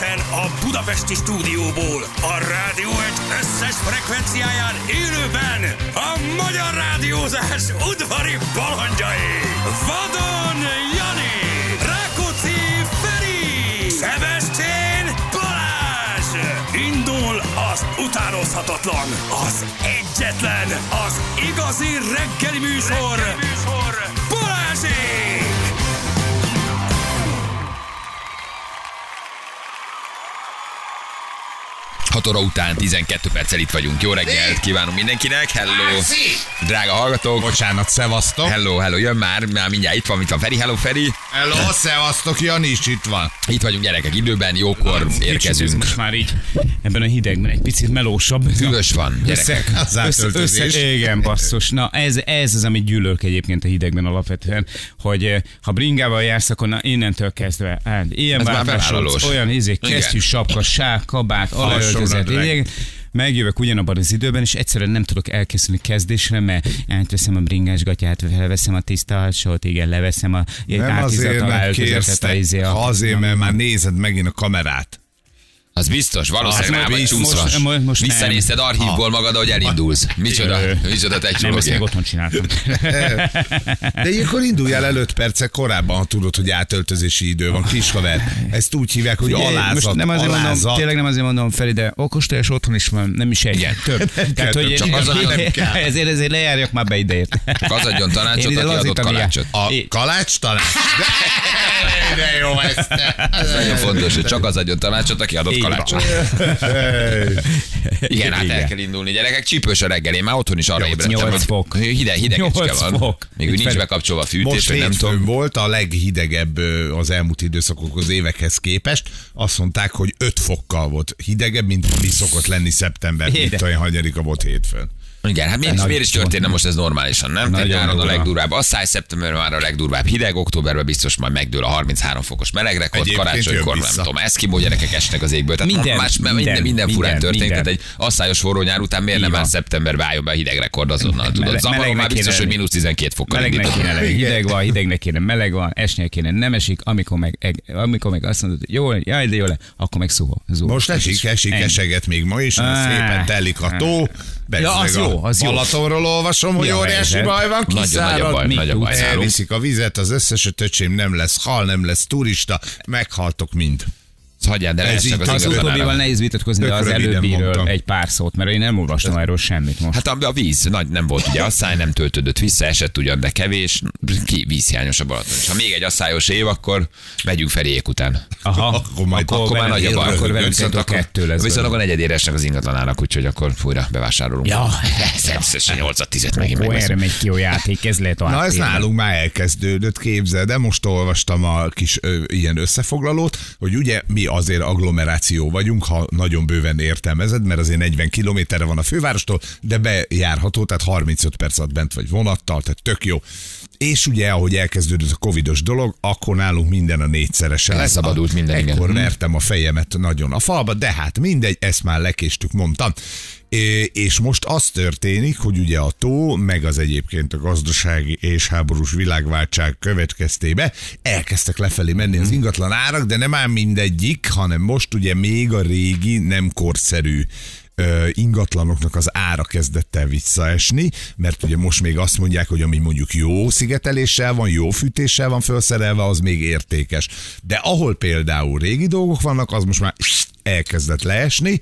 Élőben a Budapesti stúdióból, a rádió egy összes frekvenciáján élőben a magyar rádiózás udvari balandjai. Vadon Jani, Rákóczi Feri, Szebestén Balázs. Indul az utánozhatatlan, az egyetlen, az igazi reggeli műsor, reggeli műsor. 6 óra után 12 perccel itt vagyunk. Jó reggelt kívánunk mindenkinek. Hello, drága hallgatók. Bocsánat, szevasztok. Hello, hello, jön már, már mindjárt itt van, mint a Feri. Hello, Feri. Hello, szevasztok, Jani is itt van. Itt vagyunk gyerekek, időben, jókor ez érkezünk. most már így ebben a hidegben egy picit melósabb. Hűvös van, Össze, gyerekek. Össze, átöltözés. össze, igen, basszus. Na, ez, ez az, amit gyűlölök egyébként a hidegben alapvetően, hogy eh, ha bringával jársz, akkor na, innentől kezdve, hát, ilyen bevállalós. olyan izé, Igen. kesztyű, sapka, sák, kabát, alajöltözet, Alsónadrág. igen. megjövök ugyanabban az időben, és egyszerűen nem tudok elkészülni kezdésre, mert átveszem a bringás gatyát, felveszem a tiszta alsót, igen, leveszem a Nem azért, mert kérsz, ha azért, mert már nézed megint a kamerát. Az biztos, valószínűleg rá vagy csúszva. most- most- most. Visszanézted archívból magad, ahogy elindulsz. Micsoda, Ö, micsoda te Nem, ezt még otthon csináltam. De ilyenkor indulj el el 5 perccel korábban, ha tudod, hogy átöltözési idő van. Kishaver, ezt úgy hívják, hogy Figyelj, alázat, most nem azért alázat. mondom, tényleg nem azért mondom, Feri, de okostojás otthon is van, nem is egy, több. Tehát, hogy csak az nem kell. ezért, ezért lejárjak már be ideért. Az adjon tanácsot, aki adott kalácsot. A kalács talán? De, jó. Ez nagyon fontos, hogy csak az adjon tanácsot, aki adott. Kalácsot. Igen, hát el kell indulni. Gyerekek, csípős a reggel, én már otthon is arra ébredtem. hogy fok. Hideg, hidegecske van. fok. Még úgy nincs bekapcsolva a fűtés, Most nem tudom. volt a leghidegebb az elmúlt időszakokhoz, évekhez képest. Azt mondták, hogy 5 fokkal volt hidegebb, mint mi szokott lenni szeptember, Éde. olyan hanyadika volt hétfőn. Igen, hát miért, miért is történne most ez normálisan, nem? Nagyon Egy nyáron a legdurvább. A száj szeptemberben már a legdurvább hideg, októberben biztos majd megdől a 33 fokos melegrekord, karácsonykor nem tudom, eszkimó gyerekek esnek az égből. Tehát Minden, más, minden, minden, minden, furán minden, történik, minden. tehát egy asszályos forró nyár után miért nem már van. szeptemberben álljon be a hidegrekord azonnal, tudod? Melegnek már biztos, kéne hogy mínusz 12 fokkal Melegnek indított. kéne lenni, hideg van, hidegnek kéne, meleg van, esnie kéne, nem esik, amikor meg, eg- amikor meg azt mondod, hogy jó, jaj, de jó le, akkor meg zuhol. Most esik, esik, eseget még ma is, szépen telik a tó. Ja, az jó, az jó. Balatonról olvasom, hogy Mi a óriási baj van, Nagyon kiszárad. baj, mi nagy a baj. Elviszik a vizet, az összes ötöcsém nem lesz hal, nem lesz turista, meghaltok mind. Hagyjál, de Ez így az. Az utóbbival nehéz vitatkozni, de az előbbiről egy pár szót, mert én nem olvastam erről semmit most. Hát a, a víz nagy nem volt, ugye asszály nem töltődött vissza, esett ugyan, de kevés, ki vízhiányos a Balaton. És ha még egy asszályos év, akkor megyünk Feriék után. Aha, Akkor majd- Akkor már velünk- nagy a baj. Akkor velünk Viszont akkor- kettő lesz. Viszont akkor negyedére esnek az ingatlanának, úgyhogy akkor újra bevásárolunk. Ja. Természetesen 8 10 megint Ó, erre megy ki a játék, ez lehet a Na ez nálunk már elkezdődött, képzeld, de most olvastam a kis ilyen összefoglalót, hogy ugye mi azért agglomeráció vagyunk, ha nagyon bőven értelmezed, mert azért 40 kilométerre van a fővárostól, de bejárható, tehát 35 perc alatt bent vagy vonattal, tehát tök jó. És ugye, ahogy elkezdődött a covidos dolog, akkor nálunk minden a négyszerese lesz. Elszabadult minden, igen. Ekkor Hm. vertem a fejemet nagyon a falba, de hát mindegy, ezt már lekéstük, mondtam. És most az történik, hogy ugye a tó, meg az egyébként a gazdasági és háborús világváltság következtébe elkezdtek lefelé menni az ingatlan árak, de nem ám mindegyik, hanem most ugye még a régi, nem korszerű ingatlanoknak az ára kezdett el visszaesni, mert ugye most még azt mondják, hogy ami mondjuk jó szigeteléssel van, jó fűtéssel van felszerelve, az még értékes. De ahol például régi dolgok vannak, az most már elkezdett leesni,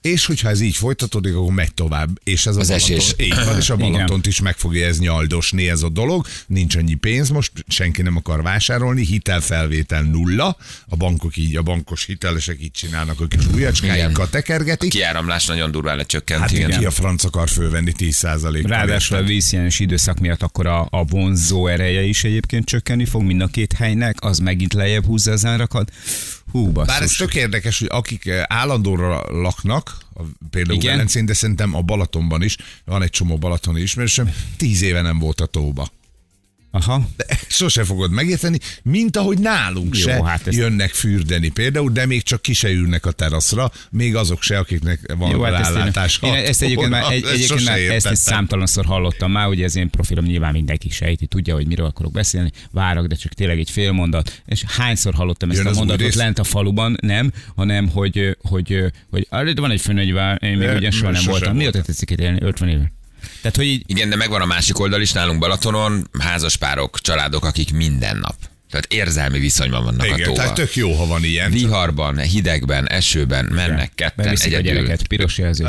és hogyha ez így folytatódik, akkor megy tovább. És ez Az a esés. Balaton, így van, és a Igen. Balatont is meg fogja ez nyaldosni ez a dolog. Nincs annyi pénz most, senki nem akar vásárolni, hitelfelvétel nulla. A bankok így, a bankos hitelesek így csinálnak, a kis ujjacskájukkal tekergetik. Kiáramlás nagyon durván lecsökkent. Hát igen. ki a franc akar fölvenni 10%-kal. Ráadásul a vízhiányos időszak miatt akkor a, a vonzó ereje is egyébként csökkenni fog mind a két helynek, az megint lejjebb húzza az árakat. Hú, basszus. Bár ez tök érdekes, hogy akik eh, állandóra laknak, például Igen. Velencén, de szerintem a Balatonban is, van egy csomó balatoni ismerősöm, tíz éve nem volt a tóba. Aha. De sose fogod megérteni, mint ahogy nálunk Jó, se hát ezt- jönnek fürdeni például, de még csak ki se ülnek a teraszra, még azok se, akiknek van Jó, hát ezt, rálátás. én, én ezt egyébként már, egy, Ezt egyébként már ezt, ezt számtalanszor hallottam már, ugye ez én profilom nyilván mindenki sejti, tudja, hogy miről akarok beszélni, várok, de csak tényleg egy fél mondat. És hányszor hallottam ezt Jön a az új mondatot rész? lent a faluban, nem, hanem hogy, hogy, hogy, hogy van egy főnegyvár, én még ugye soha nem voltam. Mióta tetszik itt élni? 50 éve. Tehát, hogy így, Igen, de megvan a másik oldal is nálunk Balatonon, házaspárok, családok, akik minden nap. Tehát érzelmi viszonyban vannak a Igen, tehát tóval. tök jó, ha van ilyen. Viharban, hidegben, esőben mennek ketten beviszik a egyedül. gyereket, piros jelzés.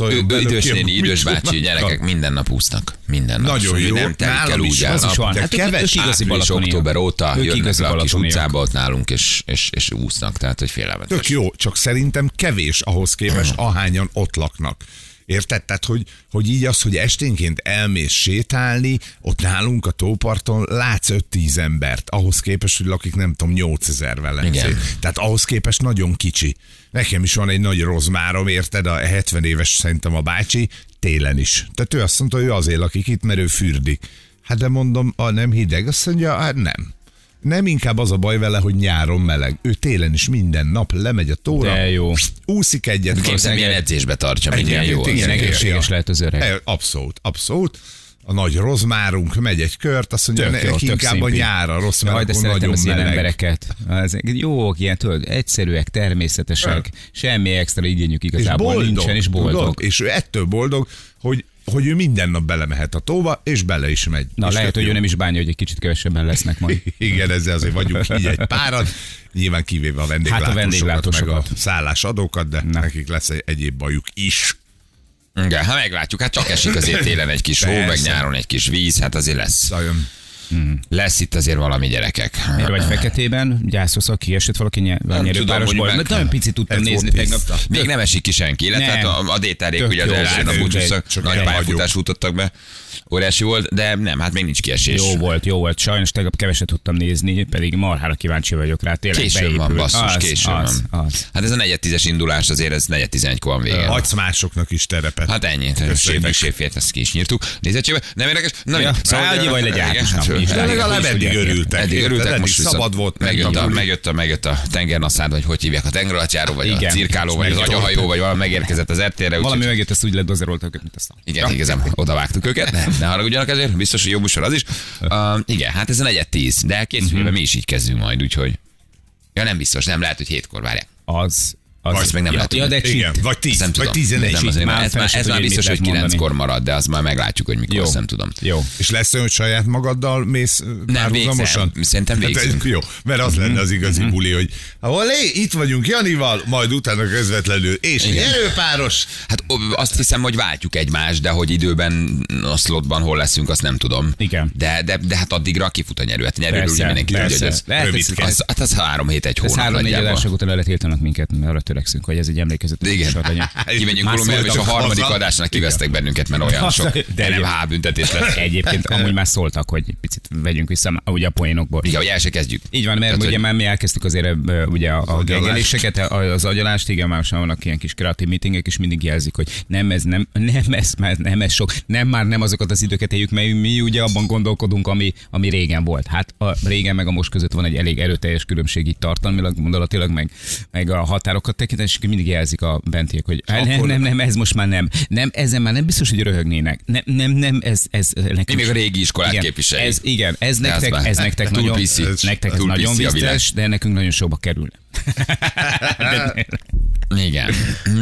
Ő, ő belőle, idős néni, idős bácsi, gyerekek minden nap úsznak. Minden nap. Nagyon Szóval jó. Nem telik el úgy is el az nap. is van. Hát ők igazi április, október óta Ők jönnek igazi le a kis utcába ott nálunk, és, és, és úsznak, tehát hogy félelmetes. Tök jó, csak szerintem kevés ahhoz képest, ahányan ott laknak. Érted? Tehát, hogy, hogy így az, hogy esténként elmész sétálni, ott nálunk a tóparton látsz 5-10 embert, ahhoz képest, hogy lakik nem tudom, 8000 velencé. Igen. Tehát ahhoz képest nagyon kicsi. Nekem is van egy nagy rozmárom, érted? A 70 éves szerintem a bácsi, télen is. Tehát ő azt mondta, hogy ő azért lakik itt, mert ő fürdik. Hát de mondom, a nem hideg, azt mondja, hát nem. Nem inkább az a baj vele, hogy nyáron meleg. Ő télen is minden nap lemegy a tóra, De jó. úszik egyet. Képzelem, milyen edzésbe tartja, milyen Igen, jó. az. igen, egészséges lehet az öreg. E, Abszolút, abszolút. A nagy rozmárunk megy egy kört, azt mondja, Tök jó, neki tök inkább a szimpi. nyár a rossz, Jaj, mert de akkor szeretem nagyon az ilyen meleg. embereket. Ezek jók, ilyen tudod, egyszerűek, természetesek, semmi extra igényük És igazából boldog, nincsen, és boldog. Tudod? És ő ettől boldog, hogy, hogy ő minden nap belemehet a tóba, és bele is megy. Na, és lehet, hogy ő nem is bánja, hogy egy kicsit kevesebben lesznek majd. Igen, ezzel azért vagyunk így egy páran, nyilván kivéve a vendéglátósokat, meg a vendéglátósokat. szállásadókat, de Na. nekik lesz egy egyéb bajuk is. Igen, hát meglátjuk, hát csak esik azért télen egy kis hó, meg nyáron egy kis víz, hát azért lesz. Nagyon Lesz itt azért valami gyerekek. Miért vagy feketében? Gyászolsz, kiesett valaki nyerőpárosból? Mert nagyon picit tudtam Ez nézni tegnap. Még nem esik ki senki, illetve hát a, a détárék ugye az első hát nap csak nagy elhagyjuk. pályafutást futottak be. Óriási volt, de nem, hát még nincs kiesés. Jó volt, jó volt. Sajnos tegnap keveset tudtam nézni, pedig marhára kíváncsi vagyok rá. Tényleg Későn van, beépült. basszus, Az, későn az, van. Az. Hát ez a negyed tízes indulás azért, ez negyed tizenegykor van vége. Hagysz másoknak is terepet. Hát ennyi, séfek, séfét, ezt ki is nyírtuk. Nézettségbe, nem érdekes? Na, Ja, szóval annyi vagy legyen, hát hát, hát, De legalább eddig örültek. Eddig örültek, most szabad volt. megjött a, megjött a, megjött a tengernaszád, vagy hogy hívják a tengeralatyáró, vagy a Igen. cirkáló, vagy az agyahajó, vagy valami megérkezett az RT-re. Valami megjött, ezt úgy ledozeroltak mint azt a... Igen, igazán oda vágtuk őket, ne, haragudjanak ezért, biztos, hogy jó műsor az is. Uh, igen, hát ez a negyed tíz, de készülve Mhm. uh-huh. mi is így kezdünk majd, úgyhogy... Ja, nem biztos, nem lehet, hogy hétkor várják. Az, az, Azt meg nem ja, lehet ja, de cheat. Igen, vagy Ezt 10, nem vagy tudom. 11. Nem, azért, Már ez, már, ez már biztos, hogy lehet mondani. kilenckor marad, de az már meglátjuk, hogy mikor, Jó. nem tudom. Jó. És lesz olyan, hogy saját magaddal mész Nem, párhuzamosan? Szerintem Hát ez végzünk. jó, mert az lenne az igazi Mhm. buli, hogy ahol itt vagyunk Janival, majd utána közvetlenül, és Igen. nyerőpáros. Hát azt hiszem, hogy váltjuk egymást, de hogy időben a slotban hol leszünk, azt nem tudom. Igen. De, de, de hát addigra kifut a nyerő. Hát nyerőről ugye mindenki tudja, hogy ez, rövid hát az három hét, egy Ez hónap három-négy nagyjából. adások után el tiltanak minket, mert törekszünk, hogy ez egy emlékezet. Igen. legyen. Kimegyünk Kolumbiába, és a harmadik hozzá. adásnak kivesztek bennünket, mert olyan sok De. NMH büntetés lesz. Egyébként amúgy már szóltak, hogy picit vegyünk vissza ugye a poénokból. Igen, hogy el se kezdjük. Így van, mert Tehát, ugye hogy- már mi elkezdtük azért ugye a, a az agyalást, igen, már most vannak ilyen kis kreatív meetingek, és mindig jelzik, hogy nem ez, nem, nem ez, már nem ez sok, nem már nem azokat az időket éljük, mert mi ugye abban gondolkodunk, ami, ami régen volt. Hát a régen meg a most között van egy elég erőteljes különbség így tartalmilag, gondolatilag, meg, meg a határokat tekintve, és mindig jelzik a bentiek, hogy nem, Akkor- nem, nem, ez most már nem. Nem, ezen már nem biztos, hogy röhögnének. Nem, nem, nem, ez, ez nekünk még a régi iskolát igen, képviseljük. Ez, igen, ez nektek, már- ez nektek túl nagyon, piszi. nektek Túl nagyon vicces, de nekünk nagyon sokba kerülne. Igen.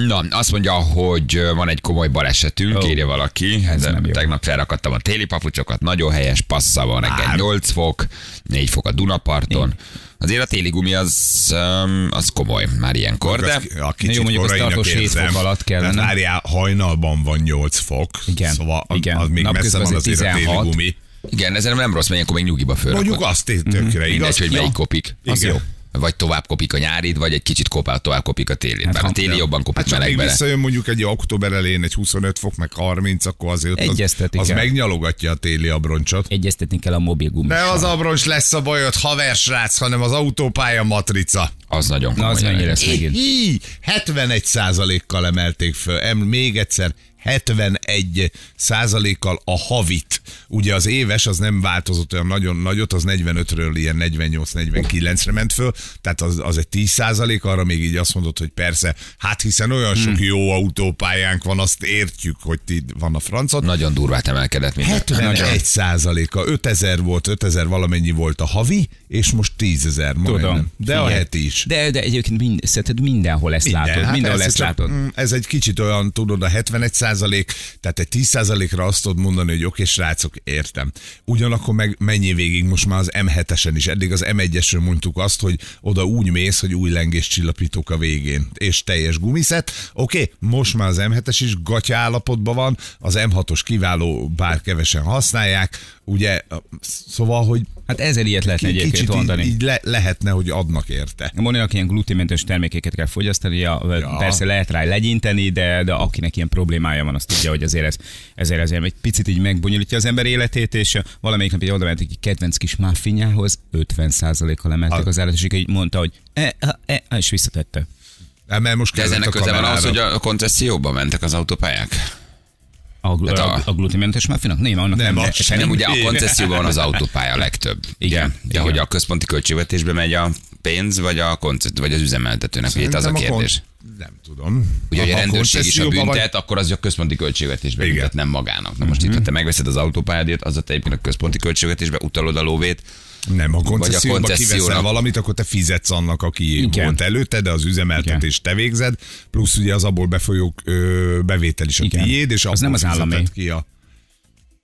Na, azt mondja, hogy van egy komoly balesetünk, Ó. írja valaki. Ez De nem jó. tegnap felrakadtam a téli papucsokat, nagyon helyes, passza van reggel 8 fok, 4 fok a Dunaparton. Azért a téli gumi az, öm, az komoly már ilyenkor, de a kicsit Jó, mondjuk az tartós hét érzem. fok alatt kellene. Várjál, hajnalban van 8 fok, Igen, szóval igen. az még messze van azért azért a téli 16. gumi. igen, ez nem rossz, mert ilyenkor még nyugiba fölrakod. Mondjuk azt tökre Mindegy, igaz. hogy Ja. melyik kopik. Az jó. Vagy tovább kopik a nyárid, vagy egy kicsit kopál, tovább kopik a téli. Hát Bár a ha- téli jobban kopik Hát melegbe. visszajön mondjuk egy október elején egy 25 fok, meg 30, akkor azért az, az megnyalogatja a téli abroncsot. Egyeztetni kell a mobil gumissal. De az abroncs lesz a bajod, haver srác, hanem az autópálya matrica. Az nagyon Na, az komoly. mennyire lesz megint? Hí, 71 kal emelték föl. Em, még egyszer, 71 százalékkal a havit. Ugye az éves az nem változott olyan nagyon nagyot, az 45-ről ilyen 48-49-re ment föl, tehát az, az egy 10 százalék, arra még így azt mondod, hogy persze, hát hiszen olyan sok Hmm. jó autópályánk van, azt értjük, hogy ti van a francot. Nagyon durvát emelkedett minden. 71 százaléka, 5000 volt, 5000 valamennyi volt a havi, és most 10 ezer Tudom. De a heti is. De, de egyébként mind, szerinted mindenhol ezt Minden, látod. hát mindenhol ezt csak, látod. mm, Ez egy kicsit olyan, tudod, a 71 százalék, tehát egy 10 százalékra azt tudod mondani, hogy oké, srácok, értem. Ugyanakkor meg mennyi végig most már az M7-esen is. Eddig az M1-esről mondtuk azt, hogy oda úgy mész, hogy új lengés csillapítók a végén, és teljes gumiszet. Oké, most már az M7-es is gatya állapotban van, az M6-os kiváló, bár kevesen használják, ugye, szóval, hogy Hát ezer ilyet lehetne egyébként kicsit mondani. így, így le, lehetne, hogy adnak érte. Moninak ilyen gluténmentes termékeket kell fogyasztani, ja, ja. persze lehet rá legyinteni, de, de akinek ilyen problémája van, azt tudja, hogy azért ez, ezért, ezért egy picit így megbonyolítja az ember életét, és valamelyik nap így oda mentek egy kedvenc kis muffinjához, 50%-kal emelték az árat, és így mondta, hogy e, e, e, és visszatette. Hát, Mert most De ez kellett ennek a köze van kamerára. hogy a koncesszióba mentek az autópályák? A, gl- a- a, a gluténmentes muffinak? Nem, annak Nem, nem. sem. Nem, ugye a koncesszióban van az autópálya a legtöbb. Igen, De igen. hogy a központi költségvetésbe megy a pénz, vagy, a koncess- vagy az üzemeltetőnek? Ugye itt az a kérdés. kon- Nem tudom. Ugye, hogy a Ha rendőrség is a koncesszióban vagy- büntet, akkor az a központi költségvetésbe Igen. büntet, nem magának. Na most itt, ha te megveszed az autópályádért, az a te egyébként a központi költségvetésbe utalod a lóvét, Nem, ha koncesszióba kiveszel valamit, akkor te fizetsz annak, aki Igen. volt előtte, de az üzemeltetést te végzed, plusz ugye az abból befolyó ö, bevétel is a Igen. tiéd, és Az nem az állami. Ki a...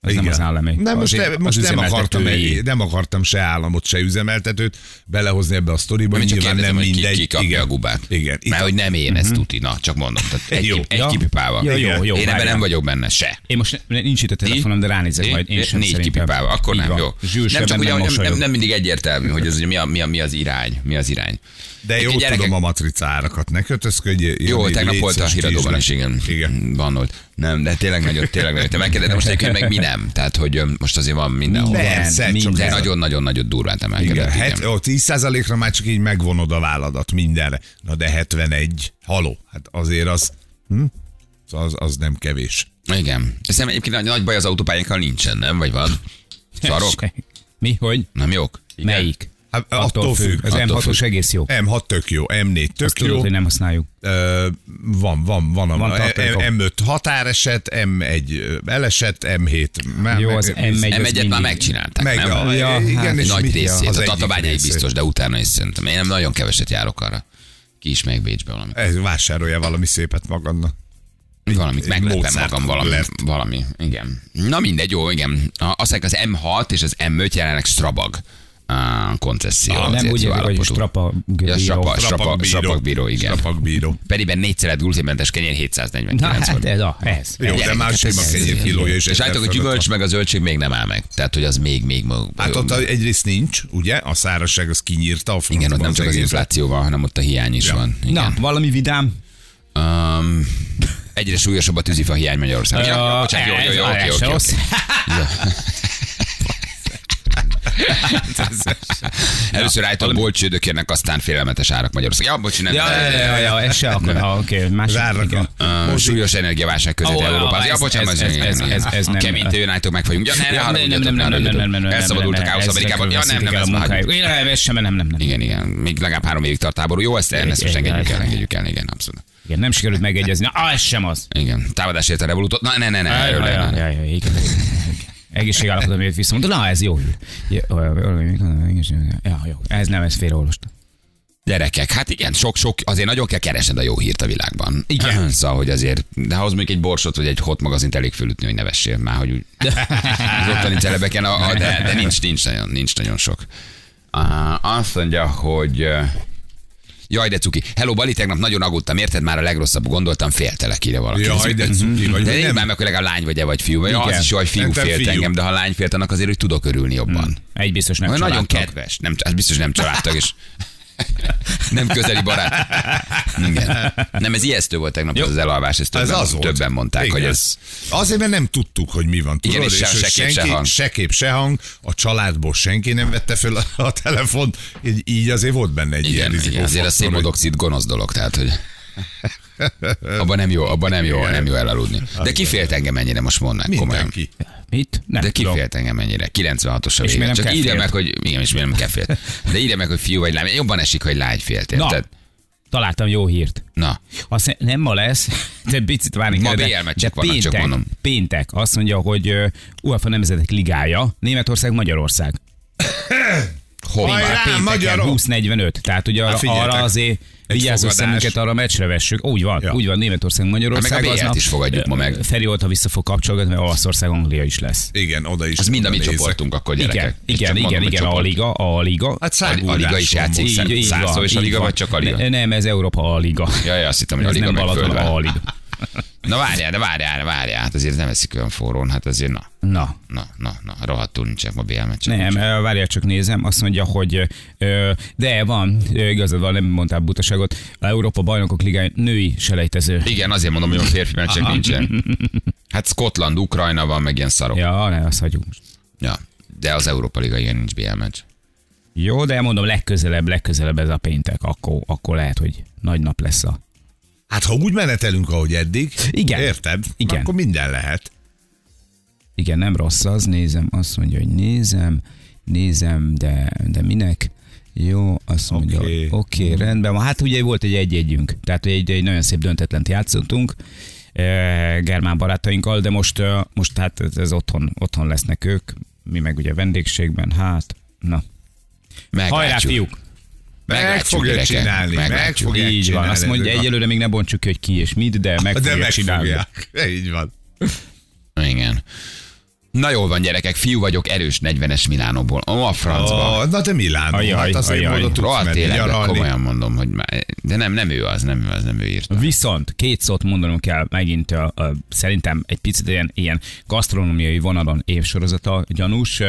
Az nem az állami. Nem, most, ne, az most nem, akartam, nem akartam se államot, se üzemeltetőt belehozni ebbe a sztoriba. Csak Nyilván kérdezem, nem hogy ki, mindegy. ki kapja Igen. a gubát. Igen. Mert hogy nem én, ez tuti. Na, csak mondom. Tehát egy, Jó. egy Ja. kipipával. Ja, jó, jó, Én ebben nem vagyok benne, se. Én most ne- nincs itt a telefonom, de ránézek majd. Én sem Négy kipipával, akkor nem, jó. Nem csak nem, mindig egyértelmű, hogy ez ugye mi, a, mi, a, mi az irány. Mi az irány. De jó Egyébként tudom gyerekek- a matrica árakat, ne kötözködj. Jó, tegnap volt a híradóban is, igen. Igen. Van volt. Nem, de tényleg nagyon, tényleg nagyon. Te megkérdezed, de most egyébként meg mi nem. Tehát, hogy most azért van mindenhol. Minden, Persze, minden. A- nagyon-nagyon-nagyon durván Igen, emelkedett. het, Igen. ó, 10%-ra már csak így megvonod a válladat mindenre. Na de 71, haló, hát azért az, hm? az, az nem kevés. igen. Szerintem egyébként nagy, nagy baj az autópályákkal nincsen, nem? Vagy van? Szarok? Mi, hogy? Nem jók? Igen. Melyik? Hát, attól függ. Az Attól M6-os függ. egész jó. M6 tök jó, M4 tök Azt tudod, jó. hogy nem használjuk. Ö, van, van, van. Van van tartalékom. M5 határeset, M1 eleset, M7. Már Jó, az M1 az M1-et már mindig- megcsinálták, Meg, nem? a, Ja, igen, hát és Nagy részét. az A tatabányai biztos, de utána is szerintem. Én nem nagyon keveset járok arra. Ki is meg Bécsbe valami. Ez vásárolja valami szépet magadnak. Valamit meglepem magam, valami, lett. valami, igen. Na mindegy, jó, igen. A- Azt az M6 és az M5 jelenleg Strabag uh, koncesszió. Nem azért úgy jó hogy strapa Ja, strapa, strapa, Strapakbíró. igen. Strapakbíró. Pedig 4 szelet gluténmentes kenyér Na 749 hát volt. ez, a, ez. Jó, de hát sima ez- kenyér kilója is. És a fölött gyümölcs meg a zöldség még nem áll meg. Tehát, hogy az még, még... Hát ott a- egyrészt nincs, ugye? A szárazság az kinyírta a igen, ott nem csak az infláció van, hanem ott a hiány is van. Na, valami vidám? Um, egyre súlyosabb a tűzifa hiány Magyarországon. Ja, bocsánat, jó, jó, jó, oké, ez oké, se oké. rossz. Először állított bolcsődökérnek, aztán félelmetes árak Magyarországon. Ja, bocs, nem. Ja, ja, ja, ja, ez se akkor. Ha, Oké, másik. Zárnak Uh, súlyos energiaválság között Európában. ez- Ja, bocsánat, ez- ez, ez- ez- ez- ez nem- Kemény tőnállítók meg vagyunk. Ja, ne, ne, Ja, haragudjatok, nem, nem, nem, nem, nem, nem, nem, Elszabadult a nem, káosz Amerikában. Ja, nem, nem, ez a már. Én ez sem, nem, nem, nem. Igen, igen. Még legalább három évig tart táború. Jó, ezt, ezt most engedjük el, igen. engedjük el, igen, abszolút. Igen, nem sikerült megegyezni. Ah, ez sem az. Igen. Támadásért a revolútot. Na, ne, ne, ne, Ja, erről ja, ne, ne. ja, ja, igen. Egészségállapot, miért visszamondta, na ez jó hír. Ja, jó, ez nem, ez félreolvastam. Gyerekek, hát igen, sok-sok, azért nagyon kell keresned a jó hírt a világban. Igen. Szóval, hogy azért, de ahhoz mondjuk egy borsot vagy egy hot magazint elég fölütni, hogy ne vessél már, hogy úgy az ottani celebeken, a, a, de, de nincs, nincs, nagyon, nincs nagyon sok. Uh, azt mondja, hogy Jaj, de cuki. Hello, Bali, tegnap nagyon aggódtam, érted? Már a legrosszabb gondoltam, féltelek ide valaki. Jaj, de cuki vagy. De nem. már meg, hogy legalább lány vagy-e, vagy fiú. Vagy Igen. az is hogy fiú Szerintem félt fiú. engem, de ha lány félt, annak azért, hogy tudok örülni jobban. Egy biztos nem nagyon családtag. kedves. Nem, ez biztos nem családtag, és nem közeli barát. Igen. Nem, ez ijesztő volt tegnap ez az elalvás, ezt többen, Ez az volt. többen mondták, Igen. hogy ez... Azért, mert nem tudtuk, hogy mi van. Tudod? Igen, és se- hogy se kép, se senki, hang. se kép, se hang. A családból senki nem vette föl a, a telefont. Így, így azért volt benne egy Igen, ilyen igen azért a rizikófaktor, hogy- szénmodoxid gonosz dolog, tehát hogy Abban nem jó, abban nem jó, nem jó elaludni. De ki félt engem ennyire, most mondd meg komolyan. Mindenki. Mit? Nem De ki tudom. félt engem ennyire? 96-os a És vége. miért nem Csak írja meg, hogy igen, és miért nem kell félt. De írja meg, hogy fiú vagy lány. Jobban esik, hogy lány félt, Na, érted? találtam jó hírt. Na, Azt nem ma lesz, de picit várni Ma kell, de, BL meccsek de vannak, csak péntek, mondom. péntek azt mondja, hogy UEFA Nemzetek Ligája, Németország, Magyarország. Hajrá, magyarok! 20-45. Tehát ugye Hát arra, azért fogadás. szemünket, arra a meccsre vessük. Úgy van, Ja. úgy van, Németország, Magyarország. Hát meg a aznap, is fogadjuk ma meg. Feri Olta vissza fog kapcsolgatni, mert Olaszország, Anglia is lesz. Igen, oda is. Ez mind a mi csoportunk akkor gyerekek. Igen, igen, igen, igen, a. Liga, a Liga. Hát A, a liga is játszik, százszor is a liga, vagy csak a liga? Ne, nem, ez Európa a Liga. Ja, ja, azt hittem, hogy a liga nem meg a Liga. Na várjál, de várjál, várjál, hát azért nem eszik olyan forrón, hát azért na, Na, na, na, na, rohadtul nincsenek ma BL meccsek. Nem, nincsenek. ö, várjál csak nézem, azt mondja, hogy ö, de van, igazad van, nem mondtál butaságot, a Európa Bajnokok Ligája női selejtező. Igen, azért mondom, hogy a férfi meccsek nincsen. Hát Scotland, Ukrajna van, meg ilyen szarok. Ja. Ne, azt hagyjuk most. ja. De az Európa Liga igen nincs BL meccs. Jó, de mondom, legközelebb, legközelebb ez a péntek, akkor, akkor lehet, hogy nagy nap lesz a... Hát ha úgy menetelünk, ahogy eddig, Igen. érted? Igen. Akkor minden lehet. Igen, nem rossz az, nézem, azt mondja, hogy nézem, nézem, de, de minek? Jó, azt mondja, Oké. oké, okay. okay, rendben van. Hát ugye volt egy egy-együnk, tehát egy, egy nagyon szép döntetlent játszottunk eh, germán barátainkkal, de most, eh, most hát ez, ez otthon, otthon lesznek ők, mi meg ugye vendégségben, hát, na. Meglátjuk. Hajrá, fiúk! Meg fogja gyerekek, csinálni, meg meglátjuk. fogják Így van, azt mondja, egyelőre még ne bontsuk ki, hogy ki és mit, de meg De fogja meg csinálni. Így van. Igen. Na jól van, gyerekek, fiú vagyok, erős 40-es Milánóból. Ó, a francba. Oh, na de Milánó, Ajaj, hát azért ajaj. oda tudsz menni tényleg, komolyan mondom, hogy már, de nem, nem ő az, nem ő az, nem ő írta. Viszont két szót mondanom kell megint, a, a, szerintem egy picit ilyen, ilyen gasztronómiai vonalon évsorozata gyanús.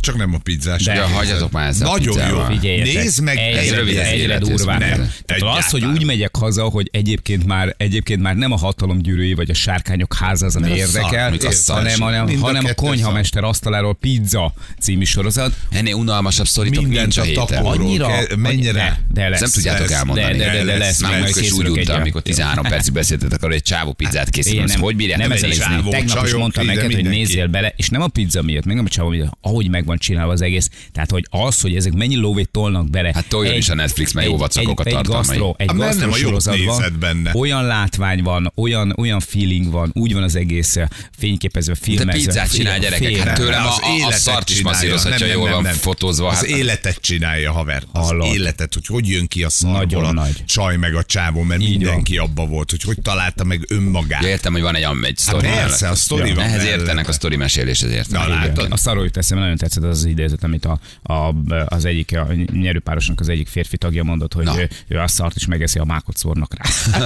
Csak nem a pizzás. De- Ja, hagyjatok már ezzel a Nagyon jó. Figyeljetek, Nézd meg, egyre, ez rövid az egyre ez durvább. nem. Tehát az, hogy úgy megyek haza, hogy egyébként már, egyébként már nem a hatalomgyűrűi vagy a sárkányok háza az, ami érdekel, hanem, hanem, hanem a konyhamester asztaláról pizza című sorozat. Ennél unalmasabb Mindent nincs a héten. Annyira, mennyire- de, lesz. Nem tudjátok elmondani. de- de- lesz, Már múltkor is úgy untam, amikor 13 percig beszéltetek arról, hogy egy csávó pizzát készít. Hogy bírják nem csávó, tegnap is mondtam neked, hogy nézzél bele, és nem a pizza miatt, meg nem a csávó miatt, ahogy meg van csinálva az egész. Tehát, hogy az, hogy ezek mennyi lóvét tolnak bele. Hát toljon is a Netflix, mert jó vacakok a egy, egy tartalmai. gasztro, egy Hát gasztro nem sorozatban benne. olyan látvány van, olyan, olyan feeling van, úgy van az egész eh, fényképezve, De filmezve. pizzát fél- csinál gyerekek, hát tőlem a, Az a, a szart is masszírozhatja, Nem, jól nem, van nem. fotózva. Az Hát, életet csinálja, haver. Az életet, hogy hogy jön ki a szarból a nagy. csaj meg a csávó, mert Így mindenki abba volt, hogy hogy találta meg önmagát. ja, értem, hogy van egy, egy Hát sztori. persze, a sztori van Ehhez értenek a sztori meséléshez értenek. Na, látod? A szarról jut eszembe, nagyon tetszett az az idézet, amit a, a, az egyik, a nyerőpárosnak az egyik férfi tagja mondott, hogy Na. ő, ő a szart is megeszi, a mákot szórnak rá.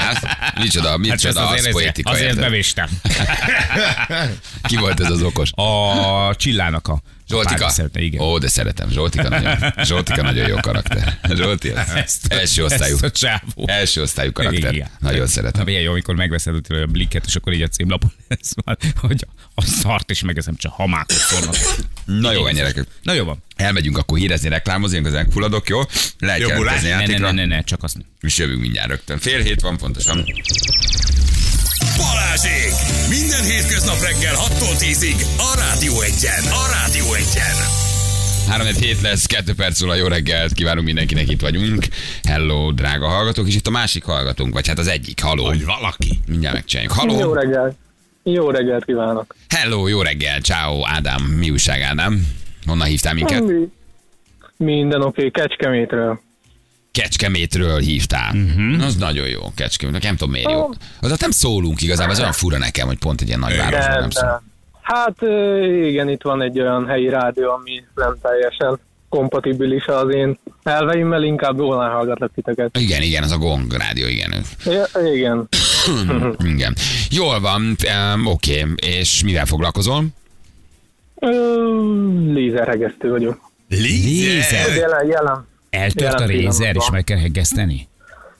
Hát, micsoda, Hát micsoda, az azért, poetika. azért érted? bevéstem. Ki volt ez az okos? A csillának a Zsoltika? Szeretne, igen. Ó, de szeretem. Zsoltika nagyon, Zsoltika nagyon jó karakter. Zsolti, az Ezt- első osztályú. Ezt a csávó. Első osztályú karakter. Igen. Nagyon Na, szeretem. milyen jó, amikor megveszed a blikket, és akkor így a címlapon ez van, hogy a szart is megeszem, csak hamákot szórnak. Na jó, gyerekek. Na jó van. Elmegyünk akkor hírezni, reklámozni, én közben fulladok, jó? Lehet Jó, jelentkezni. Ne, ne, ne, ne, csak azt nem. és jövünk mindjárt rögtön. Fél hét van pontosan. Balázsék! Minden hétköznap reggel 6-tól 10-ig a Rádió Egyen. A Rádió Egyen. 3 hét lesz, 2 perc múlva jó reggelt, kívánunk mindenkinek, itt vagyunk. Hello, drága hallgatók, és itt a másik hallgatónk, vagy hát az egyik, haló. Hogy valaki. Mindjárt megcsináljuk. Jó Haló, reggelt! Jó reggelt kívánok! hello, jó reggel, ciao, Ádám, mi újság, Ádám? Honnan hívtál minket? Mi- Minden oké, okay, Kecskemétről. Kecskemétről hívtál. Uh-huh. Az nagyon jó, Kecskemét. Nem tudom miért jó. Az nem szólunk igazából, ez olyan fura nekem, hogy pont egy ilyen nagyvárosban nem szól. hát igen, itt van egy olyan helyi rádió, ami nem teljesen kompatibilis az én elveimmel, inkább volna hallgatlak titeket. Igen, igen, az a Gong rádió, igen. Ja, igen. igen. Jól van, um, oké, és mivel foglalkozol? Lézerhegesztő vagyok. Lézer. Jelen, jelen. Eltört a rézer, és meg kell hegeszteni?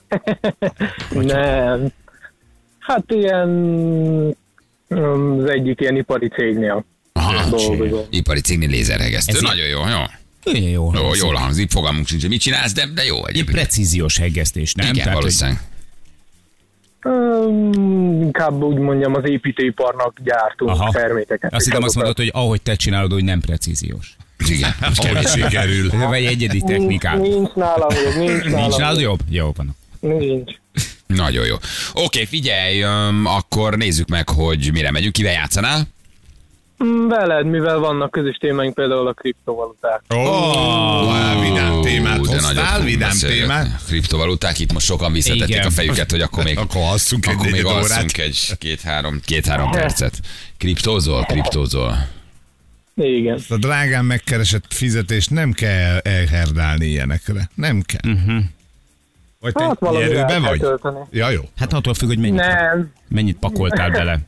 Nem. Hát ilyen mm, az egyik ilyen ipari cégnél Aha, dolgozom. ipari cégnél lézerhegesztő. Ez- Nagyon jó, jó. Ilyen jó. Jó, jól hangzik, fogalmunk sincs, hogy mit csinálsz, de, de jó Egy egyébként. precíziós hegesztés, nem? Igen, hogy- valószínűleg. Öm, inkább úgy mondjam, az építőiparnak gyártunk Aha. termékeket. Azt hittem azt mondod, hogy ahogy te csinálod, hogy nem precíziós. Igen. Ahogy sikerül. Vagy egyedi technikát. Nincs, nincs nálam jobb, nincs nálam Nincs nálad jobb. Jó van. Nincs. Nagyon jó. Oké, figyelj, öm, akkor nézzük meg, hogy mire megyünk. Kivel játszanál? Mm, Veled, mivel vannak közös témáink, például a kriptovaluták. Ó, oh, vidám témát hoztál, vidám témát. Kriptovaluták, itt most sokan visszatették Igen. a fejüket, hogy akkor még, Akkor hasszunk egy még alszunk egy két-három, két-három percet. Kriptózol, kriptózol. Igen. A drágán megkeresett fizetést nem kell elherdálni ilyenekre. Nem kell. Uh-huh. Vagy te Hát el nyerőben kell vagy? tölteni. Ja, jó. Hát attól függ, hogy mennyit, Nem, mennyit pakoltál bele.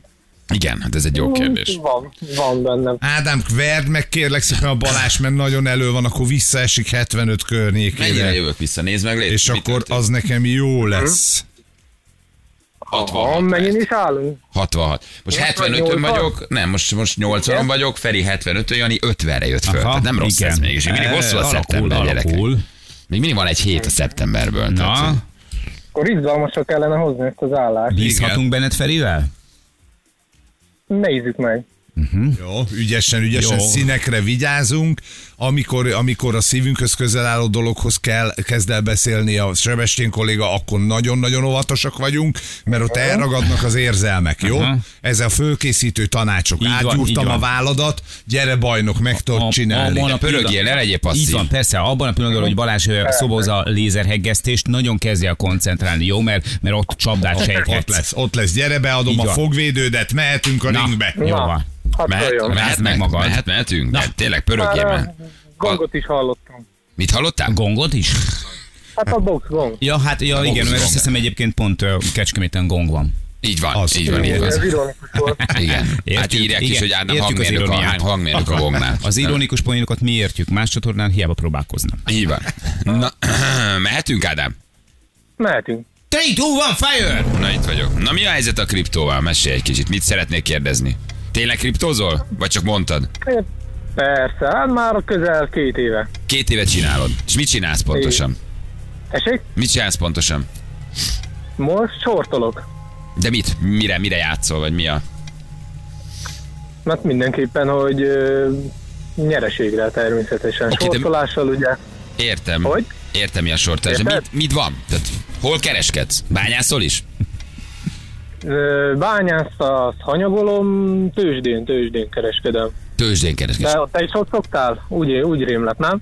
Igen, hát ez egy jó kérdés. van, van bennem. Ádám, verd meg kérlek szépen a Balázs, mert nagyon elő van, akkor visszaesik 75 Mennyire környékére. jövök vissza, nézd meg, légy. És akkor történt? az nekem jó lesz. 66 Ha, megint is állunk. 66. Most 75-ön 88-an? vagyok, nem, most, most 80-on vagyok, Feri 75 Jani 50-re jött föl. Tehát nem rossz igen. ez mégis. Még mindig hosszú a Alakul, szeptember, gyerekek. alakul. Még mindig van egy hét a szeptemberből. Tehát, Na, Akkor izgalmasra kellene hozni ezt az állást. bízhatunk benned Ferivel? Nézzük meg. Jó, ügyesen, ügyesen Jó. színekre vigyázunk. Amikor, amikor a szívünkhöz közel álló dologhoz kell, kezd el beszélni a Sebestyén kolléga, akkor nagyon-nagyon óvatosak vagyunk, mert ott elragadnak az érzelmek, jó? Aha. Ez a fölkészítő tanácsok. Így van, Átgyúrtam a van. válladat, gyere bajnok, meg tudod csinálni. abban a Pörögjél, pillanat- ne legyél passzív. Így van, persze, abban a pillanatban, hogy Balázs ö, szobozza a lézerheggesztést, nagyon kezdje el koncentrálni, jó? Mert, mert ott csapdát ott sejthetsz. lesz, ott lesz, gyere, beadom a fogvédődet, mehetünk a Na, ringbe. Jó van. Hát Mehet, mehet, Rázd meg magad. mehet, mehetünk? Na. De tényleg pörögjél Már, Gongot is hallottam. Mit hallottál? Gongot is? Hát a box gong. Ja, hát ja, igen, gong. mert azt hiszem egyébként pont ö, Kecskeméten gong van. Így van, Az. így van, így Ez van. ironikus volt. Igen. Hát Értjük, írják is, igen, hogy Ádám hangmérnök a, hangmérnök a gongnál. Az ironikus poénokat mi értjük, más csatornán hiába próbálkoznak. Így van. Na, mehetünk, Ádám? Mehetünk. 3, 2, 1, fire! Na itt vagyok. Na mi a helyzet a kriptóval? Mesélj egy kicsit. Mit szeretnék kérdezni? Tényleg kriptózol? Vagy csak mondtad? Persze, hát már közel két éve. Két éve csinálod. És mit csinálsz pontosan? Esik? Mit csinálsz pontosan? Most sortolok. De mit? Mire, mire játszol, vagy mi a... Mert mindenképpen, hogy ö, nyereségre természetesen. De- Sortolással ugye. Értem. Hogy? Értem, mi a. De Érted? mit, mit van? Tehát, hol kereskedsz? Bányászol is? Ö, Bányászt, azt hanyagolom, tőzsdén, tőzsdén kereskedem. Tőzsdén kereskedsz. De te is ott szoktál? Úgy, úgy rémlett, nem?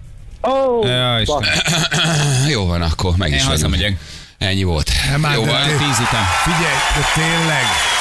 Ó, oh, Ja. Jó van, akkor meg Én is vagyunk. Ennyi volt. már Jó van, Tíz után. Figyelj, de tényleg.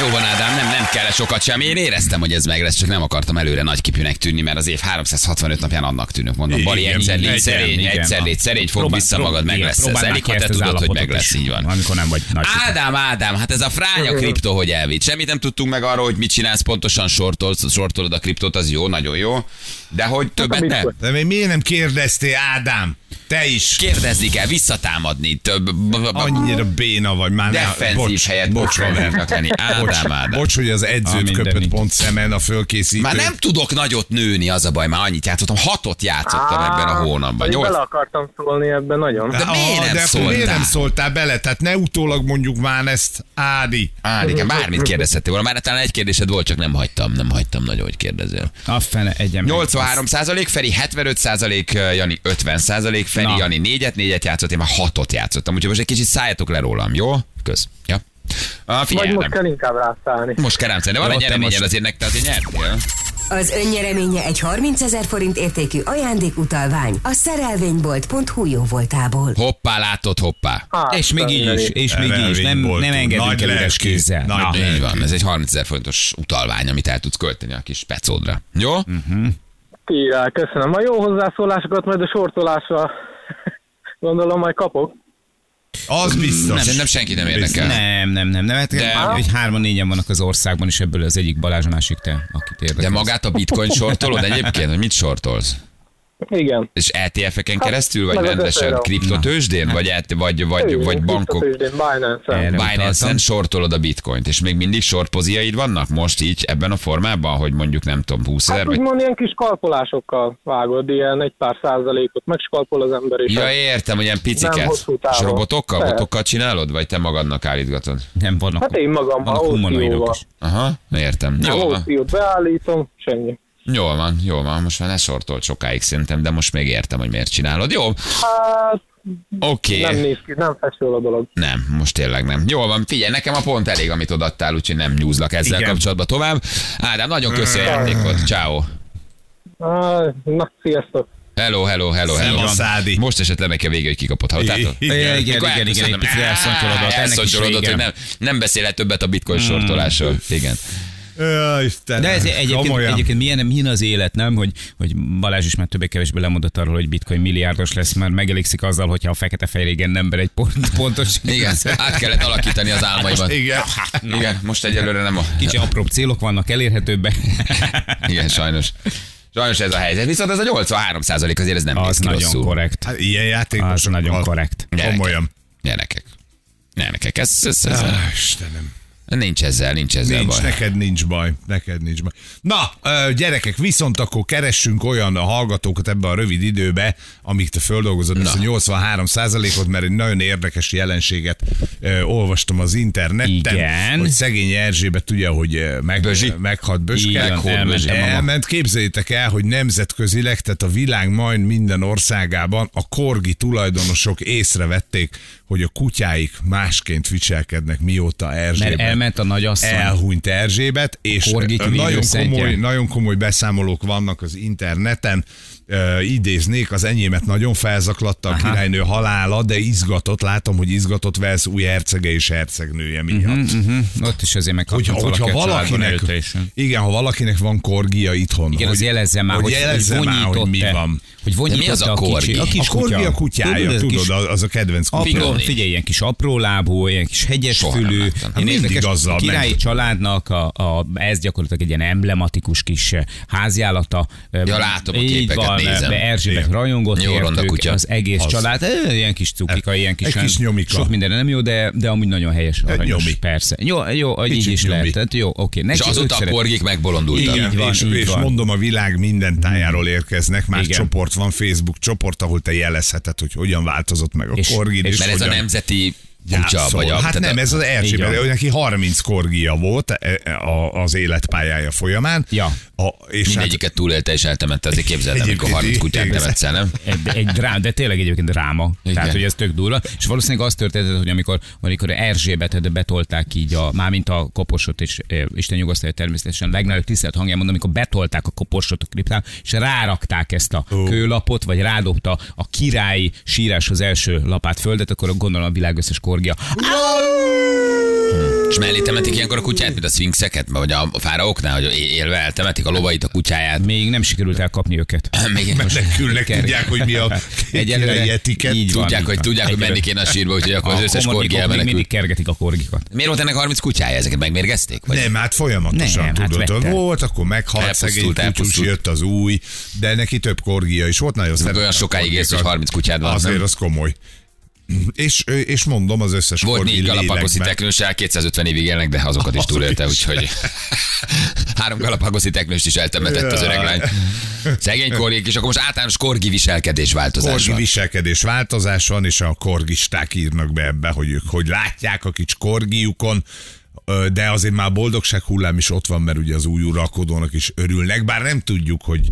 Jó van, Ádám, nem, nem kell sokat sem. Én éreztem, hogy ez meg lesz, csak nem akartam előre nagyképűnek tűnni, mert az év 365 napján annak tűnök. Mondom, Igen, Bali, egyszer légy szerény, igen. egyszer légy szerény, fog vissza magad, meg lesz ez. Elég, ha te tudod, hogy meg lesz, így van. Amikor nem vagy nagy. Ádám, Ádám, hát ez a fránya kripto, hogy elvitt. Semmit nem tudtunk meg arról, hogy mit csinálsz pontosan, sortolsz, sortolod a kriptót, az jó, nagyon jó. De hogy többet nem. De miért nem kérdeztél, Ádám? Te is. Kérdezni kell, visszatámadni, több Annyira béna vagy már. defenzív bocs, helyet bocs, lenni. Ádám, Ádám. Bocs, hogy az edzőt köpött pont szemen a fölkészítő. Már nem tudok nagyot nőni, az a baj, már annyit játszottam. Hatot játszottam ebben a hónapban. Nyolc. bele akartam szólni ebben nagyon. De miért nem de akkor szóltál? miért nem szóltál bele? Tehát ne utólag mondjuk már ezt, Ádi. Á, igen, bármit kérdezhettél volna. Már talán egy kérdésed volt, csak nem hagytam. Nem hagytam nagyon, hogy kérdezzél. A fene egyem. 83 százalék, Feri 75 százalék, Jani 50 százalék, Feri, Na. Jani négyet, négyet játszott, én már hatot játszottam, úgyhogy most egy kicsit szálljatok le rólam, jó? Kösz. Ja. Ah, Vagy most kell inkább rászállni. most kell rám szállni. de van Jó, egy nyereményed most- azért nektek, azért nyertél. Az önnyereménye egy 30 ezer forint értékű ajándékutalvány a szerelvénybolt.hu jó voltából. Hoppá, látod, hoppá. Hát, És még így is, és még így is. Nem, nem engedünk Nagy el üres kézzel. nagy Na. Így van, ez egy 30 ezer forintos utalvány, amit el tudsz költeni a kis pecódra. Jó? Király, köszönöm. A jó hozzászólásokat majd a sortolásra gondolom majd kapok. Az biztos. Szerintem senkit nem érdekel. Nem, nem, nem, nem. Hát, De- hogy hárman, négyen vannak az országban, és ebből az egyik Balázs, a másik te, akit érdekel. De magát a bitcoin sortolod egyébként, hogy mit sortolsz? Igen. És ETF-eken keresztül, vagy rendesen kriptotősdén, vagy, et- vagy, vagy, Igen, vagy bankok? Binance-en. Binance-en sortolod a bitcoint, és még mindig sortpoziaid vannak most így ebben a formában, hogy mondjuk nem tudom, 20 ezer, Hát vagy... úgymond ilyen kis kalkulásokkal vágod, ilyen egy pár százalékot megskalpol az ember, és Ja, értem, hogy ilyen piciket. Nem hosszú És robotokkal, Persze. botokkal csinálod, vagy te magadnak állítgatod? Nem vannak. Hát én magam, vannak humanoidok is. Aha, értem. Van. OCO-t beállítom, ennyi. Jól van, jól van. Most már ne sortolt sokáig szerintem, de most még értem, hogy miért csinálod. Jó, Hát oké. nem néz ki, nem feszül a dolog. Nem, most tényleg nem. Jól van, figyelj, nekem a pont elég, amit odaadtál, úgyhogy nem nyúzlak ezzel Igen. kapcsolatban tovább. Ádám, nagyon köszi a játékot. Ciao. Na, sziasztok! Hello, hello, hello, hello. Szevasz, Ádi. Most esett le neki a vége, hogy kikapott. Hallottátok? Igen. Igen, igen, igen, igen, egy picit elszontyolodott. Elszontyolodott, hogy nem, nem beszélhet többet a bitcoin sortolásról. Igen. Istenem, De ez egyébként, komolyan. egyébként milyen, milyen az élet, nem? Hogy, hogy Balázs is már többé-kevésbé lemondott arról, hogy bitcoin milliárdos lesz, már megelégszik azzal, hogyha a fekete fejrégen ember egy pont, pontos. Igen, át kellett alakítani az álmaiban. Igen. Igen, most egyelőre nem a... Kicsi apróbb célok vannak elérhetőbbek. Igen, sajnos. Sajnos ez a helyzet. Viszont ez a 83 azért ez nem Az nagyon rosszul. korrekt. Hát ilyen játékosok. Az nagyon korrekt. Gyerekek. Komolyan. Gyerekek. Gyerekek, ez, ez, ez, Ah, Istenem. Nincs ezzel, nincs ezzel Nincs, baj. neked nincs baj, neked nincs baj. Na, gyerekek, viszont akkor keressünk olyan hallgatókat ebbe a rövid időbe, amíg te földolgozod ezt a 83 ot mert egy nagyon érdekes jelenséget ö, olvastam az interneten, Igen. hogy szegény Erzsébet ugye, hogy meg, Bözsi. meghalt mama. elment, képzeljétek el, hogy nemzetközileg, tehát a világ majd minden országában a korgi tulajdonosok észrevették, hogy a kutyáik másként viselkednek, mióta Erzsébet Mert elment a nagyasszony. elhunyt Erzsébet, és nagyon komoly, nagyon komoly beszámolók vannak az interneten, uh, idéznék, az enyémet nagyon felzaklatta a Aha. királynő halála, de izgatott, látom, hogy izgatott Velsz új hercege és hercegnője miatt. Uh-huh. Ott is azért Hogyha, megkaptam hogyha valaki a családban valakinek, igen, ha valakinek van korgia itthon, Igen, hogy, az jelezze már, hogy, jelezze hogy már, hogy mi van. Hogy De mi az a a korgi? kicsi. A kis A korgi kutya. a kutyája, a tudod, kis- az, az a kedvenc kutya. Apró, figyelj, ilyen kis aprólábú, ilyen kis hegyes Soha fülű. láttam. Hát érdekes, azzal a királyi ment. családnak a, a, ez gyakorlatilag egy ilyen emblematikus kis eh, háziállata. Ja, látom a képeket, van, nézem. be Erzsébet rajongott értük, kutya. az egész Az. család. Ilyen kis cukika, ilyen kis, Egy kis nyomika. Sok minden nem jó, de, de amúgy nagyon helyes, aranyos. nyomi. Persze. Jó, jó így Kicsit is nyomi. lehet. Tehát jó, oké. És Neki őt azóta a korgik megbolondultak. Igen, Így van, és, így és van. mondom, a világ minden tájáról érkeznek, már Igen. csoport van, Facebook csoport, ahol te jelezheted, hogy hogyan változott meg a És- korgid, és és Mert ez a nemzeti kutya, vagy a... Hát nem, a- ez az Erzsébet, ő neki 30 korgia volt e- e- a- az életpályája folyamán. Ja. A, és hát, Mindegyiket túlélte és eltemette, azért képzeld el, amikor Egyébként 30 kutyát nevetsz el, nem? Egy, egy drám, de tényleg egyébként dráma. Igen. Tehát, hogy ez tök durva. És valószínűleg az történt, hogy amikor, amikor Erzsébetet betolták így, a, mármint a koporsot, és e, Isten nyugasztalja természetesen legnagyobb tisztelt hangján mondom, amikor betolták a koporsot a kriptán, és rárakták ezt a Ó. kőlapot, vagy rádobta a királyi síráshoz első lapát földet, akkor gondolom a világ összes korgia. És mellé temetik ilyenkor a kutyát, mint a szfinxeket, vagy a fáraóknál, hogy élve eltemetik a lovait, a kutyáját. Még nem sikerült elkapni őket. Még menekülnek, tudják, hogy mi a Egyelőre etikett. így van. tudják, hogy, tudják, hogy menni kéne a sírba, úgyhogy akkor az összes korgi még mindig elmenekül. kergetik a korgikat. Miért volt ennek 30 kutyája? Ezeket megmérgezték? Vagy? Nem, hát folyamatosan Nem, hát tudod, vette. volt, akkor meghalt Elpusztult, szegény kutyus, jött az új, de neki több korgia is volt, nagyon olyan a sokáig élsz, hogy korgikat. 30 kutyád van, Azért az komoly. És, és mondom, az összes Volt négy galapagoszi teknőssel, 250 évig élnek, de azokat is túlélte, úgyhogy három galapagoszi teknőst is eltemetett az öreg lány. Szegény korgik, és akkor most általános korgi viselkedés változás Korgi van. viselkedés változás van, és a korgisták írnak be ebbe, hogy ők hogy látják a kis korgiukon, de azért már boldogság hullám is ott van, mert ugye az új uralkodónak is örülnek, bár nem tudjuk, hogy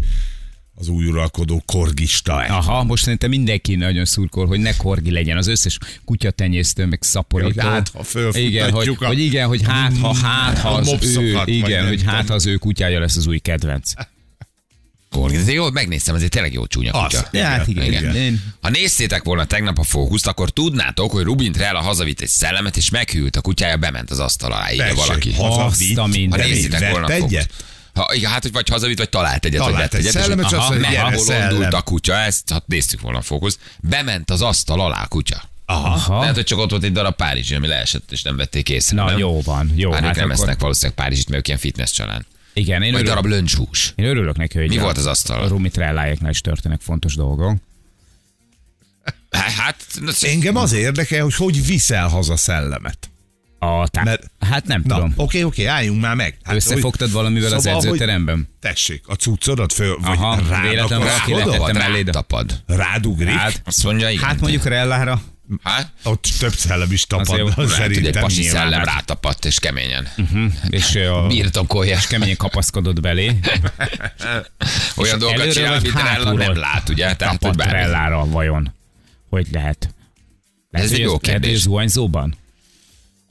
az új uralkodó korgista Aha, most szerintem mindenki nagyon szurkol, hogy ne korgi legyen. Az összes kutyatenyésztő, meg szaporító. Hogy hát, ha igen, hogy, a- hogy igen, hogy hát, ha, hát, ha az ő, igen, hogy hát, ha az ő kutyája lesz az új kedvenc. Korgi. De jó, megnéztem, ez egy tényleg jó csúnya Az. kutya. Ja, hát igen, Igen. igen. Ha néztétek volna tegnap a fókuszt, akkor tudnátok, hogy Rubin Trella hazavitt egy szellemet, és meghűlt a kutyája, bement az asztal alá, írja valaki. hazavitt. Ha vett volna fókuszt. Ha, igen, hát, hogy vagy hazavitt, vagy talált egyet, Talált vagy vett egy egyet. szellemet, és aha, azt aha, bolondult szellem. a kutya, ezt, hát néztük volna a fókuszt. Bement az asztal alá a kutya. Aha. Lehet, hogy csak ott volt egy darab Párizsi, ami leesett, és nem vették észre. Na, nem? jó van, jó. Már hát ők nem akkor- esznek valószínűleg Párizsit, mert ők ilyen fitness család. Igen, én Vagy örülök, darab löncshús. én örülök neki, hogy Mi volt az asztal? A Rumi Trelláéknál is történnek fontos dolgok. Hát, na, Engem az érdekel, hogy hogy viszel haza szellemet. A tá- Mert- hát nem Na, tudom. oké, oké, álljunk már meg. Hát, Összefogtad hogy- valamivel az Szóval, hogy- edzőteremben? Tessék, a cuccodat föl, vagy Aha, rád véletlenül Tapad. Tapad. Rádugrik? Hát, Azt mondja, igen. hát mondjuk Rellára. Hát, Ott több szellem is tapad, Azért az lehet, hogy egy szerintem. pasi szellem hát. rátapadt, és keményen. És, a, Birtokolja. és keményen kapaszkodott belé. Olyan dolgokat csinál, amit Rella nem lát, ugye? Tehát, hogy. Rellára vajon? Hogy lehet? Lehet, Ez egy hogy jó az kérdés. zuhanyzóban?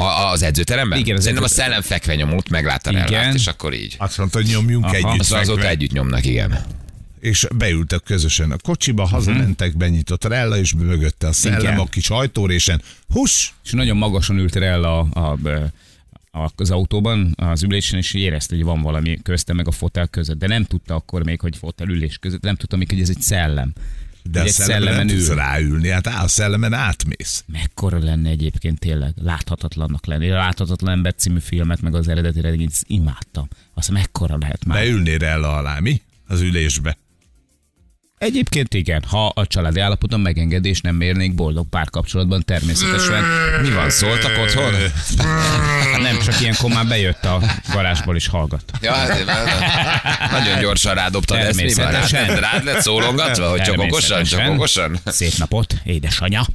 A, az edzőteremben? Igen, az Szerintem a edzőterem. szellem fekve nyomult, meglátta Igen. és akkor így. Azt mondta, hogy nyomjunk Aha. együtt. Azt azóta együtt nyomnak, igen. És beültek közösen a kocsiba, hazamentek, benyitott Rella, és mögötte a szellem Igen. a kis ajtórésen. Hus! És nagyon magasan ült Rella a, a, a, az autóban, az ülésen, és érezte, hogy van valami közte meg a fotel között. De nem tudta akkor még, hogy fotel ülés között, nem tudta még, hogy ez egy szellem. De a egy szellemen nem szellemen tudsz ül. ráülni, hát á, a szellemen átmész. Mekkora lenne egyébként tényleg láthatatlannak lenni. A Láthatatlan ember című filmet, meg az eredeti regényt imádtam. Azt mekkora lehet már. Beülnél Rella alá, mi? Az ülésbe. Egyébként igen, ha a családi állapoton megengedés nem mérnék boldog párkapcsolatban természetesen. Mi van, szóltak otthon? Nem csak ilyenkor már bejött a garázsból is hallgat. Ja, hát, nagyon gyorsan rádobtad ezt. Mi van? Rád, Természetesen. rád lett szólongatva, hogy csak okosan, csak okosan? Szép napot, édesanyja.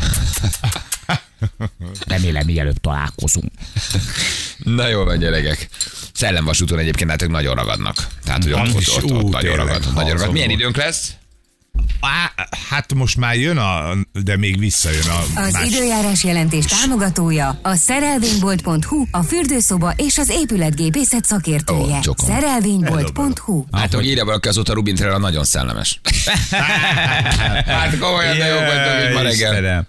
Remélem, mielőbb találkozunk. Na jó van, gyerekek. Szellemvasúton egyébként látok nagyon ragadnak. Tehát, hogy ott, ott, ott, ott, nagyon ragad. Nagyon ragad. Milyen időnk lesz? Á, hát most már jön a, de még visszajön a Az más. időjárás jelentés támogatója a szerelvénybolt.hu, a fürdőszoba és az épületgépészet szakértője. Csokom. Szerelvénybolt.hu Hát, hogy írja valaki azóta Rubin Trella nagyon szellemes. hát komolyan, de jó vagytok, mint ma reggel. Istenem.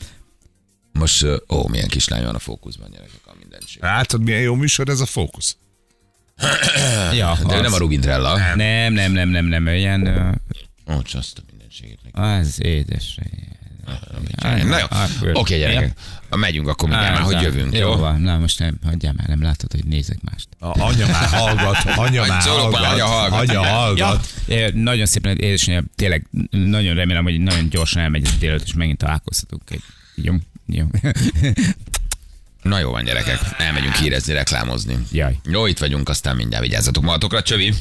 Most, ó, milyen kislány van a fókuszban, gyerekek, a mindenség. Látod, milyen jó műsor ez a fókusz? Ja, De az. nem a Rubin Trella. Nem, nem, nem, nem, nem, olyan, Ó, csak neki. az édes. Na jó, Akkor- oké gyerekek. Megyünk akkor mindjárt már, hogy jövünk, Jó van, na most nem, hagyjál már, nem látod, hogy nézek mást. A anya már hallgat, anya már hallgat, anya hallgat. anya hallgat. Nagyon szépen, édesanyja, tényleg nagyon remélem, hogy nagyon gyorsan elmegy ez délőtt, és megint találkozhatunk. Egy, jó, jó. Na jó van, gyerekek. Elmegyünk hírezni, reklámozni. Jaj. Jó, itt vagyunk, aztán mindjárt vigyázzatok magatokra, csövi.